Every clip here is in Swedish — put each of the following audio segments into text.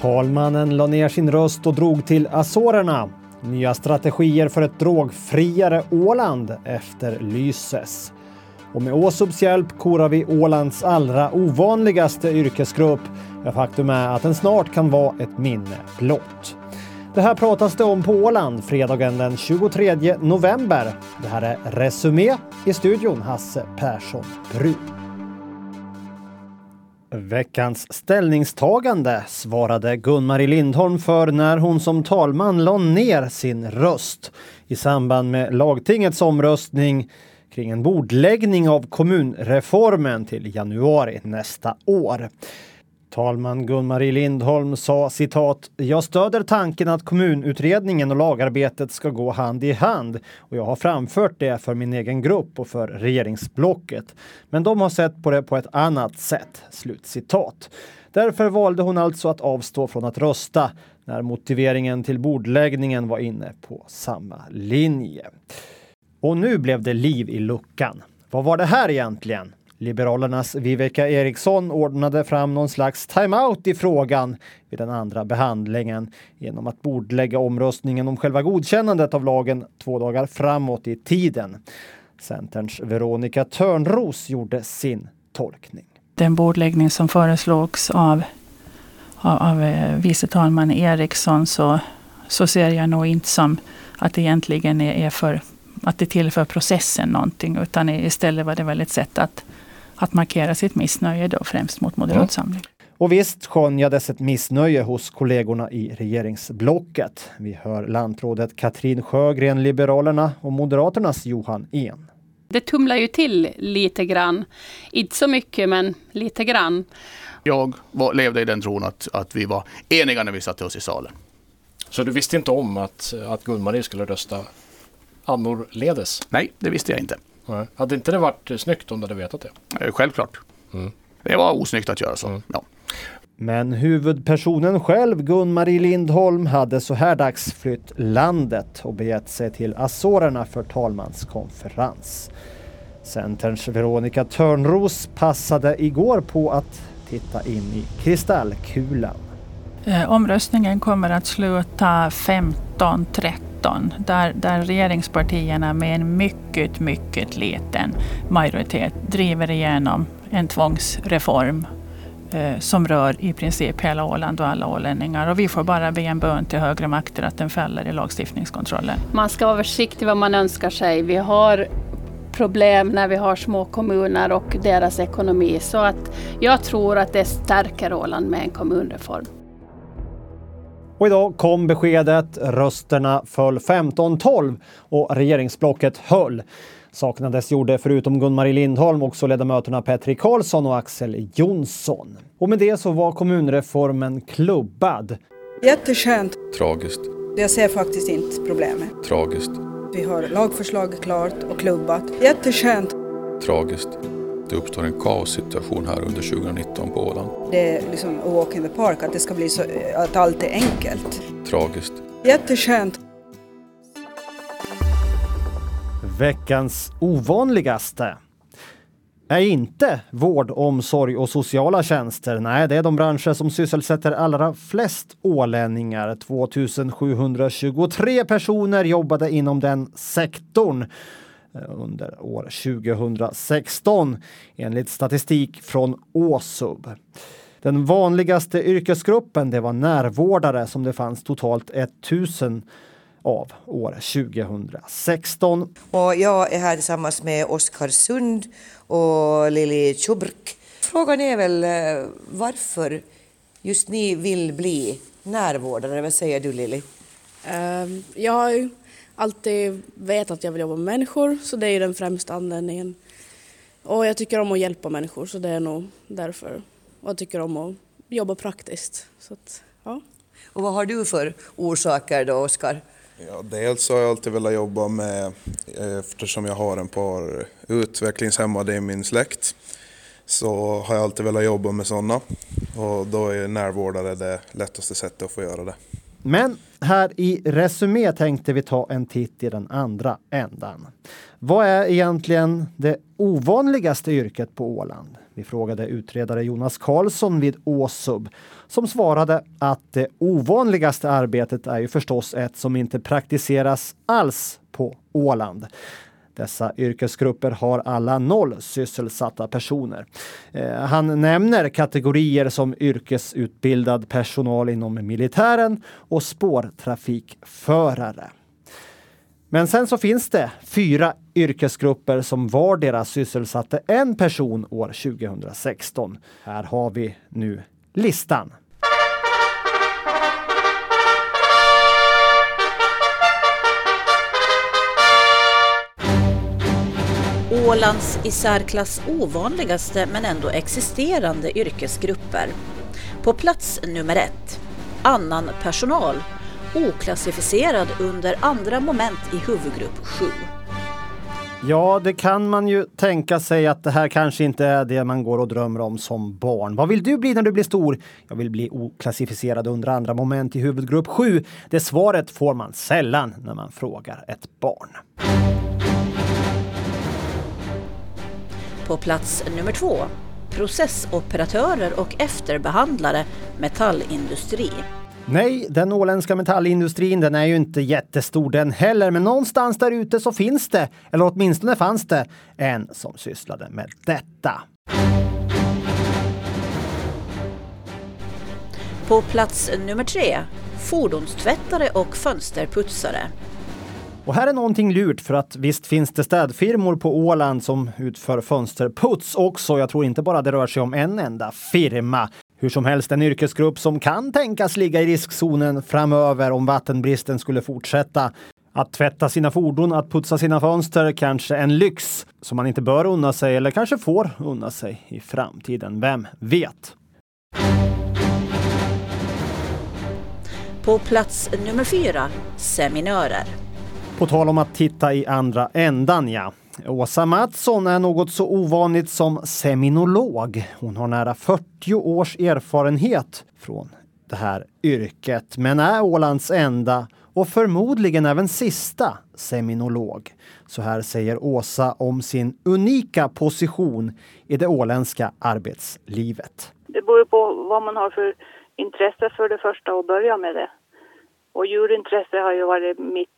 Talmannen la ner sin röst och drog till Azorerna. Nya strategier för ett drogfriare Åland efterlyses. Och med Åsubs hjälp korar vi Ålands allra ovanligaste yrkesgrupp. Ja, faktum är att den snart kan vara ett minne blott. Det här pratas det om på Åland fredagen den 23 november. Det här är Resumé i studion Hasse Persson Brun. Veckans ställningstagande svarade Gun-Marie Lindholm för när hon som talman la ner sin röst i samband med lagtingets omröstning kring en bordläggning av kommunreformen till januari nästa år. Talman Gun-Marie Lindholm sa citat “Jag stöder tanken att kommunutredningen och lagarbetet ska gå hand i hand och jag har framfört det för min egen grupp och för regeringsblocket. Men de har sett på det på ett annat sätt.” Slut citat. Därför valde hon alltså att avstå från att rösta när motiveringen till bordläggningen var inne på samma linje. Och nu blev det liv i luckan. Vad var det här egentligen? Liberalernas Viveka Eriksson ordnade fram någon slags timeout i frågan vid den andra behandlingen genom att bordlägga omröstningen om själva godkännandet av lagen två dagar framåt i tiden. Centerns Veronica Törnros gjorde sin tolkning. Den bordläggning som föreslogs av, av, av eh, vice talman Eriksson så, så ser jag nog inte som att det egentligen är, är för att det tillför processen någonting utan istället var det väl ett sätt att att markera sitt missnöje då främst mot Moderat Samling. Och visst skönjades ett missnöje hos kollegorna i regeringsblocket. Vi hör lantrådet Katrin Sjögren, Liberalerna och Moderaternas Johan En. Det tumlar ju till lite grann. Inte så mycket, men lite grann. Jag var, levde i den tron att, att vi var eniga när vi satte oss i salen. Så du visste inte om att, att Gun-Marie skulle rösta annorledes? Nej, det visste jag inte. Nej. Hade inte det varit snyggt om du hade vetat det? Eh, självklart. Mm. Det var osnyggt att göra så. Mm. Ja. Men huvudpersonen själv, Gun-Marie Lindholm, hade så här dags flytt landet och begett sig till Azorerna för talmanskonferens. Centerns Veronica Törnros passade igår på att titta in i kristallkulan. Eh, omröstningen kommer att sluta 15.30 2017 där, där regeringspartierna med en mycket, mycket liten majoritet driver igenom en tvångsreform eh, som rör i princip hela Åland och alla ålänningar. Och vi får bara be en bön till högre makter att den fäller i lagstiftningskontrollen. Man ska vara försiktig vad man önskar sig. Vi har problem när vi har små kommuner och deras ekonomi. Så att jag tror att det stärker Åland med en kommunreform. Och idag kom beskedet. Rösterna föll 15-12 och regeringsblocket höll. Saknades gjorde förutom Gun-Marie Lindholm också ledamöterna Petri Karlsson och Axel Jonsson. Och med det så var kommunreformen klubbad. Jätteskönt. Tragiskt. Jag ser faktiskt inte problemet. Tragiskt. Vi har lagförslaget klart och klubbat. Jätteskönt. Tragiskt det uppstår en kaossituation här under 2019 på Åland. Det är liksom a walk in the park, att det ska bli så, att allt är enkelt. Tragiskt. Jätteskönt. Veckans ovanligaste är inte vård, omsorg och sociala tjänster. Nej, det är de branscher som sysselsätter allra flest ålänningar. 2723 personer jobbade inom den sektorn. Eh, under år 2016 enligt statistik från Åsub. Den vanligaste yrkesgruppen det var närvårdare som det fanns totalt 1000 av år 2016. Och jag är här tillsammans med Oskar Sund och Lili Chubrk. Frågan är väl eh, varför just ni vill bli närvårdare. Vad säger du Lili? Um, jag alltid vetat att jag vill jobba med människor så det är den främsta anledningen. Och jag tycker om att hjälpa människor så det är nog därför. Och jag tycker om att jobba praktiskt. Så att, ja. Och vad har du för orsaker då, Oskar? Ja, dels har jag alltid velat jobba med, eftersom jag har en par utvecklingshämmade i min släkt, så har jag alltid velat jobba med sådana. Och då är närvårdare det lättaste sättet att få göra det. Men här i Resumé tänkte vi ta en titt i den andra ändan. Vad är egentligen det ovanligaste yrket på Åland? Vi frågade utredare Jonas Karlsson vid Åsub som svarade att det ovanligaste arbetet är ju förstås ett som inte praktiseras alls på Åland. Dessa yrkesgrupper har alla noll sysselsatta personer. Eh, han nämner kategorier som yrkesutbildad personal inom militären och spårtrafikförare. Men sen så finns det fyra yrkesgrupper som vardera sysselsatte en person år 2016. Här har vi nu listan. Ålands i särklass ovanligaste men ändå existerande yrkesgrupper. På plats nummer ett, annan personal, oklassificerad under andra moment i huvudgrupp 7. Ja, det kan man ju tänka sig att det här kanske inte är det man går och drömmer om som barn. Vad vill du bli när du blir stor? Jag vill bli oklassificerad under andra moment i huvudgrupp 7. Det svaret får man sällan när man frågar ett barn. På plats nummer två, processoperatörer och efterbehandlare, metallindustri. Nej, den åländska metallindustrin den är ju inte jättestor den heller, men någonstans där ute så finns det, eller åtminstone fanns det, en som sysslade med detta. På plats nummer tre, fordonstvättare och fönsterputsare. Och här är någonting lurt för att visst finns det städfirmor på Åland som utför fönsterputs också. Jag tror inte bara det rör sig om en enda firma. Hur som helst en yrkesgrupp som kan tänkas ligga i riskzonen framöver om vattenbristen skulle fortsätta. Att tvätta sina fordon, att putsa sina fönster, kanske en lyx som man inte bör unna sig eller kanske får unna sig i framtiden. Vem vet? På plats nummer fyra, seminörer. På tal om att titta i andra ändan, ja. Åsa Mattsson är något så ovanligt som seminolog. Hon har nära 40 års erfarenhet från det här yrket, men är Ålands enda och förmodligen även sista seminolog. Så här säger Åsa om sin unika position i det åländska arbetslivet. Det beror på vad man har för intresse för det första och börja med det. Och djurintresse har ju varit mitt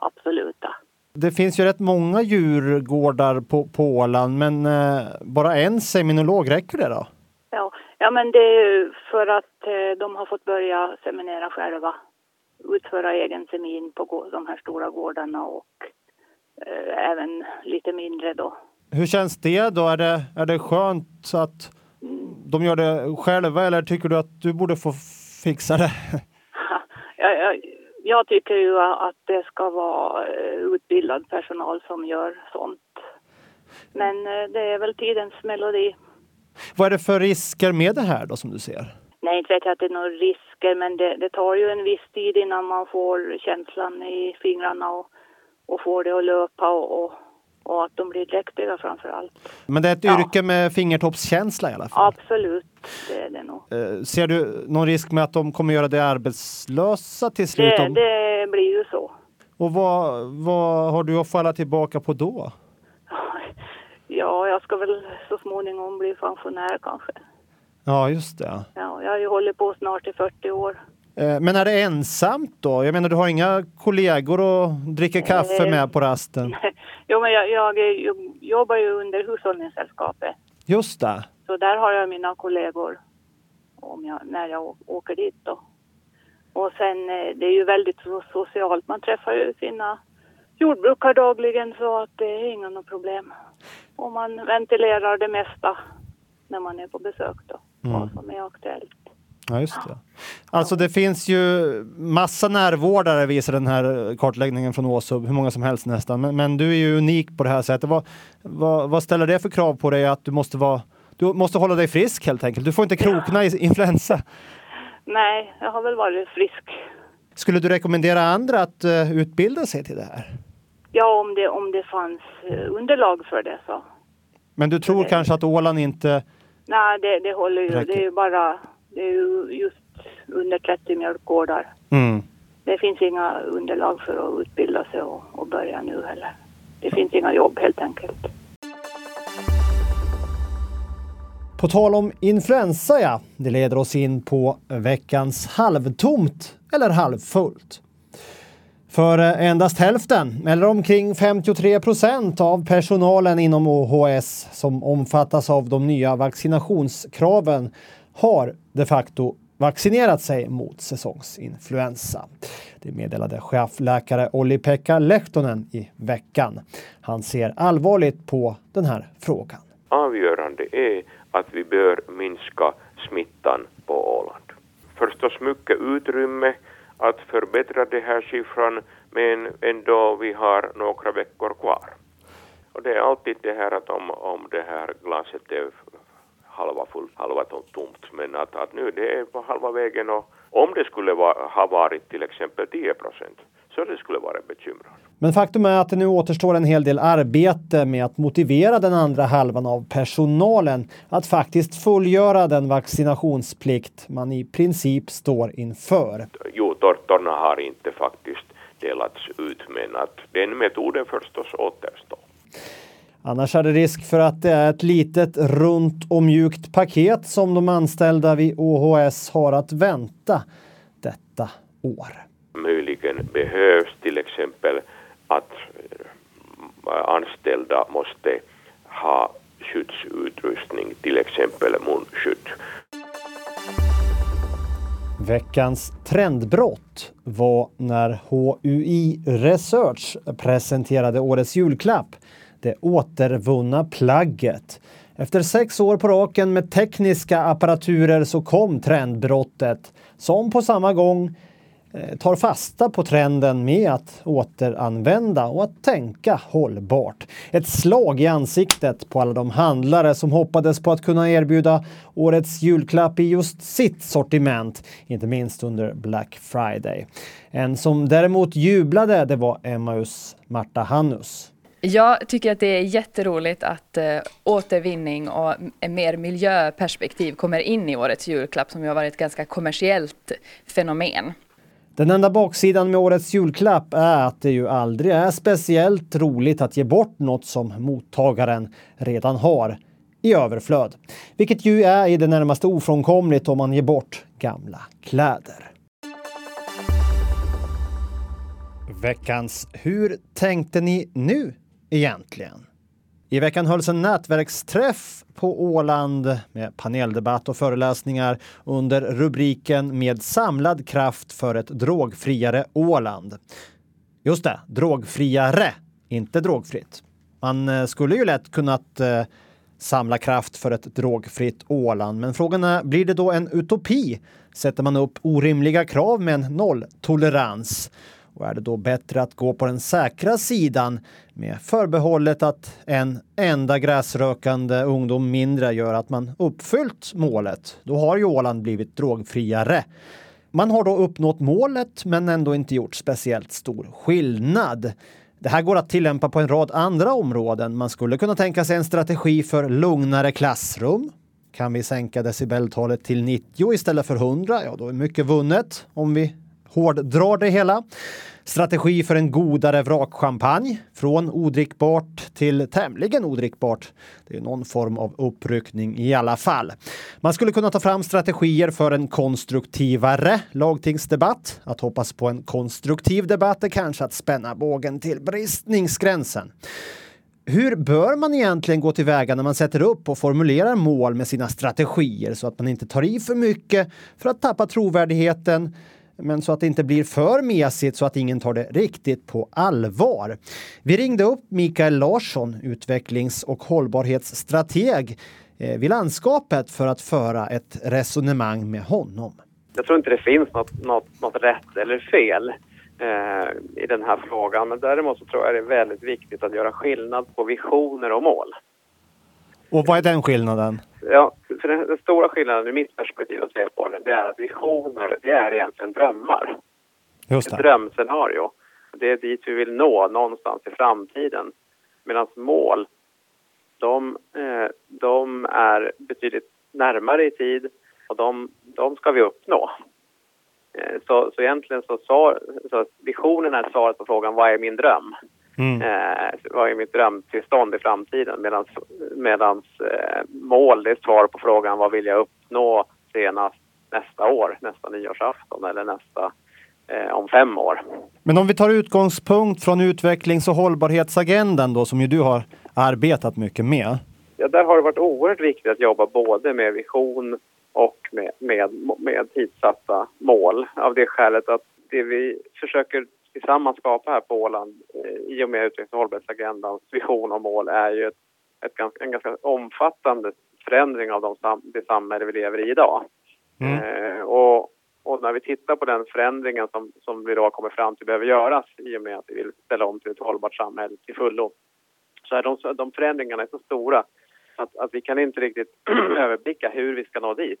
absoluta. Det finns ju rätt många djurgårdar på, på Åland, men eh, bara en seminolog, räcker det då? Ja, ja men det är ju för att eh, de har fått börja seminera själva. Utföra egen semin på de här stora gårdarna och eh, även lite mindre då. Hur känns det då? Är det, är det skönt att de gör det själva eller tycker du att du borde få fixa det? jag, jag, jag tycker ju att det ska vara eh, utbildad personal som gör sånt. Men eh, det är väl tidens melodi. Vad är det för risker med det här då som du ser? Nej, inte vet jag att det är några risker, men det, det tar ju en viss tid innan man får känslan i fingrarna och, och får det att löpa och, och, och att de blir dräktiga framför allt. Men det är ett ja. yrke med fingertoppskänsla i alla fall? Absolut, det är det nog. Eh, ser du någon risk med att de kommer göra dig arbetslösa till slut? Det, det blir ju så. Och vad, vad har du att falla tillbaka på då? Ja, jag ska väl så småningom bli pensionär kanske. Ja, just det. Ja, jag har ju hållit på snart i 40 år. Eh, men är det ensamt då? Jag menar, du har inga kollegor och dricker kaffe med på rasten? Jo, men jag, jag, ju- jobbar ju under Hushållningssällskapet. Just det. Så där har jag mina kollegor om jag, när jag åker dit då. Och sen eh, det är ju väldigt so- socialt. Man träffar ju sina jordbrukare dagligen så att det är inga problem. Och man ventilerar det mesta när man är på besök då. Mm. Vad som är aktuellt. Ja, just det. Alltså det finns ju massa närvårdare visar den här kartläggningen från Åsub, hur många som helst nästan. Men, men du är ju unik på det här sättet. Vad, vad, vad ställer det för krav på dig att du måste vara du måste hålla dig frisk helt enkelt. Du får inte krokna i influensa. Nej, jag har väl varit frisk. Skulle du rekommendera andra att eh, utbilda sig till det här? Ja, om det, om det fanns eh, underlag för det så. Men du tror kanske att Åland inte... Nej, det, det håller ju. Räcker. Det är ju bara, det är ju just under 30 mjölkgårdar. Mm. Det finns inga underlag för att utbilda sig och, och börja nu heller. Det finns inga jobb helt enkelt. På tal om influensa ja, det leder oss in på veckans halvtomt eller halvfullt. För eh, endast hälften, eller omkring 53 procent av personalen inom OHS som omfattas av de nya vaccinationskraven har de facto vaccinerat sig mot säsongsinfluensa. Det meddelade chefläkare Olli-Pekka Lehtonen i veckan. Han ser allvarligt på den här frågan. Avgörande är att vi bör minska smittan på Åland. Förstås mycket utrymme att förbättra den här siffran men ändå vi har några veckor kvar. Och det är alltid det här att om, om det här glaset är halva fullt, halva tomt, men att, att nu det är på halva vägen och om det skulle va, ha varit till exempel 10 procent så det skulle vara bekymrat. Men faktum är att det nu återstår en hel del arbete med att motivera den andra halvan av personalen att faktiskt fullgöra den vaccinationsplikt man i princip står inför. Jo, tårtorna har inte faktiskt delats ut men att den metoden förstås återstår. Annars är det risk för att det är ett litet runt och mjukt paket som de anställda vid OHS har att vänta detta år. Möjligen behövs till exempel att eh, anställda måste ha skyddsutrustning, till exempel munskydd. Veckans trendbrott var när HUI Research presenterade årets julklapp, det återvunna plagget. Efter sex år på raken med tekniska apparaturer så kom trendbrottet som på samma gång eh, tar fasta på trenden med att återanvända och att tänka hållbart. Ett slag i ansiktet på alla de handlare som hoppades på att kunna erbjuda årets julklapp i just sitt sortiment, inte minst under Black Friday. En som däremot jublade, det var Emmaus Marta Hannus. Jag tycker att det är jätteroligt att äh, återvinning och mer miljöperspektiv kommer in i årets julklapp som ju har varit ett ganska kommersiellt fenomen. Den enda baksidan med årets julklapp är att det ju aldrig är speciellt roligt att ge bort något som mottagaren redan har i överflöd. Vilket ju är i det närmaste ofrånkomligt om man ger bort gamla kläder. Veckans Hur tänkte ni nu egentligen? I veckan hölls en nätverksträff på Åland med paneldebatt och föreläsningar under rubriken Med samlad kraft för ett drogfriare Åland. Just det, drogfriare, inte drogfritt. Man eh, skulle ju lätt kunnat eh, samla kraft för ett drogfritt Åland, men frågan är, blir det då en utopi? Sätter man upp orimliga krav med en nolltolerans? Och är det då bättre att gå på den säkra sidan med förbehållet att en enda gräsrökande ungdom mindre gör att man uppfyllt målet? Då har ju Åland blivit drogfriare. Man har då uppnått målet men ändå inte gjort speciellt stor skillnad. Det här går att tillämpa på en rad andra områden. Man skulle kunna tänka sig en strategi för lugnare klassrum. Kan vi sänka decibeltalet till 90 istället för 100? Ja, då är mycket vunnet om vi hårddrar det hela. Strategi för en godare vrakchampagne. Från odrickbart till tämligen odrickbart. Det är någon form av uppryckning i alla fall. Man skulle kunna ta fram strategier för en konstruktivare lagtingsdebatt. Att hoppas på en konstruktiv debatt är kanske att spänna bågen till bristningsgränsen. Hur bör man egentligen gå tillväga när man sätter upp och formulerar mål med sina strategier så att man inte tar i för mycket för att tappa trovärdigheten men så att det inte blir för mesigt så att ingen tar det riktigt på allvar. Vi ringde upp Mikael Larsson, utvecklings och hållbarhetsstrateg eh, vid landskapet för att föra ett resonemang med honom. Jag tror inte det finns något, något, något rätt eller fel eh, i den här frågan, men däremot så tror jag det är väldigt viktigt att göra skillnad på visioner och mål. Och vad är den skillnaden? Ja, för den, den stora skillnaden i mitt perspektiv att se på det, det är att visioner, det är egentligen drömmar. Just det. Ett drömscenario. Det är dit vi vill nå någonstans i framtiden. Medan mål, de, eh, de är betydligt närmare i tid och de, de ska vi uppnå. Eh, så, så egentligen så, svar, så visionen är svaret på frågan vad är min dröm? Mm. Eh, vad är mitt drömtillstånd i framtiden? Medans, medans eh, mål är svar på frågan vad vill jag uppnå senast nästa år, nästa nyårsafton eller nästa eh, om fem år. Men om vi tar utgångspunkt från utvecklings och hållbarhetsagendan då, som ju du har arbetat mycket med. Ja, där har det varit oerhört viktigt att jobba både med vision och med, med, med tidssatta mål av det skälet att det vi försöker tillsammans skapa här på Åland eh, i och med utvecklings och hållbarhetsagendans vision och mål är ju ett, ett ganska, en ganska omfattande förändring av de sam, det samhälle vi lever i idag. Mm. Eh, och, och när vi tittar på den förändringen som, som vi då kommit fram till behöver göras i och med att vi vill ställa om till ett hållbart samhälle till fullo så är de, de förändringarna är så stora att, att vi kan inte riktigt överblicka hur vi ska nå dit.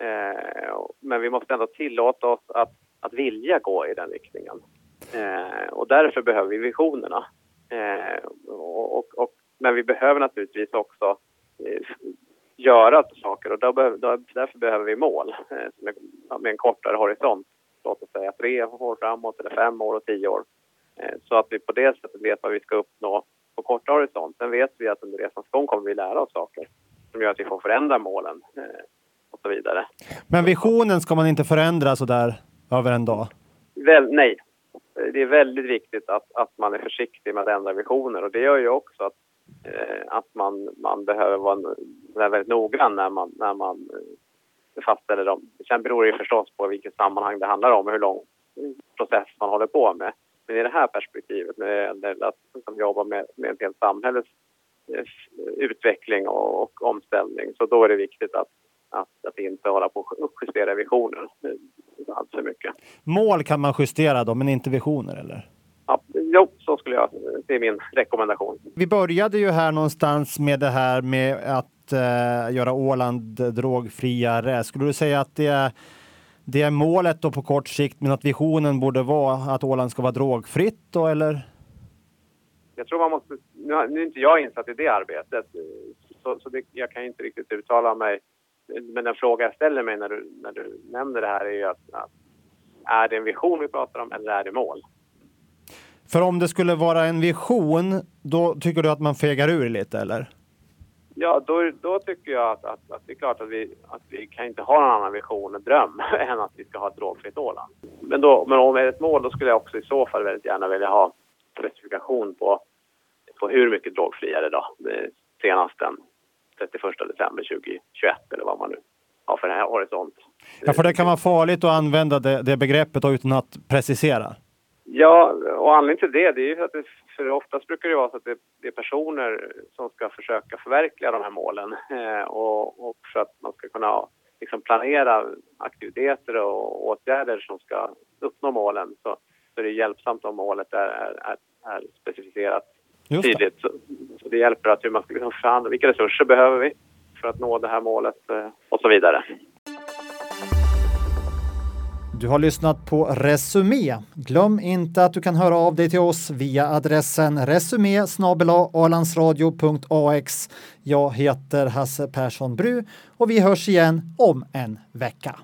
Eh, men vi måste ändå tillåta oss att, att vilja gå i den riktningen. Eh, och därför behöver vi visionerna. Eh, och, och, och, men vi behöver naturligtvis också eh, göra saker och då behöver, då, därför behöver vi mål eh, med, med en kortare horisont. Låt oss säga tre år framåt eller fem år och tio år. Eh, så att vi på det sättet vet vad vi ska uppnå på korta horisont. Sen vet vi att under resans gång kommer vi lära oss saker som gör att vi får förändra målen eh, och så vidare. Men visionen ska man inte förändra så där över en dag? Väl, nej. Det är väldigt viktigt att, att man är försiktig med att ändra visioner och det gör ju också att, eh, att man, man behöver vara väldigt noggrann när man, när man eh, fastställer dem. Sen beror det ju förstås på vilket sammanhang det handlar om och hur lång process man håller på med. Men i det här perspektivet, när det gäller att liksom, jobba med, med ett helt samhälles eh, utveckling och, och, omställning, så då är det viktigt att, att, att inte hålla på och justera visioner allt för mycket. Mål kan man justera då, men inte visioner eller? Ja, jo, så skulle jag, det är min rekommendation. Vi började ju här någonstans med det här med att eh, göra Åland drogfriare. Skulle du säga att det är det är målet då på kort sikt, men att visionen borde vara att Åland ska vara drogfritt då, eller? Jag tror man måste, nu, är inte jag insatt i det arbetet, så, så det, jag kan inte riktigt uttala mig. Men den fråga jag ställer mig när du, när du nämner det här är ju att, att är det en vision vi pratar om eller är det mål? För om det skulle vara en vision, då tycker du att man fegar ur lite, eller? Ja, då, då tycker jag att, att, att, det är klart att vi, att vi kan inte ha någon annan vision och dröm än att vi ska ha ett drogfritt Åland. Men, då, men om det är ett mål, då skulle jag också i så fall väldigt gärna vilja ha specifikation på, på hur mycket drogfriare då, senast den 31 december 2021 eller vad man nu har för den här horisont. Ja, för det kan vara farligt att använda det, det begreppet utan att precisera. Ja, och anledningen till det, det är ju att det, för oftast brukar det vara så att det, det är personer som ska försöka förverkliga de här målen eh, och, och för att man ska kunna liksom planera aktiviteter och åtgärder som ska uppnå målen så, så är det hjälpsamt om målet är, är, är specificerat tydligt. Så, så, det hjälper att hur man ska liksom förhandla, vilka resurser behöver vi för att nå det här målet eh, och så vidare. Du har lyssnat på Resumé. Glöm inte att du kan höra av dig till oss via adressen resumé alandsradio.ax. Jag heter Hasse Persson Bru och vi hörs igen om en vecka.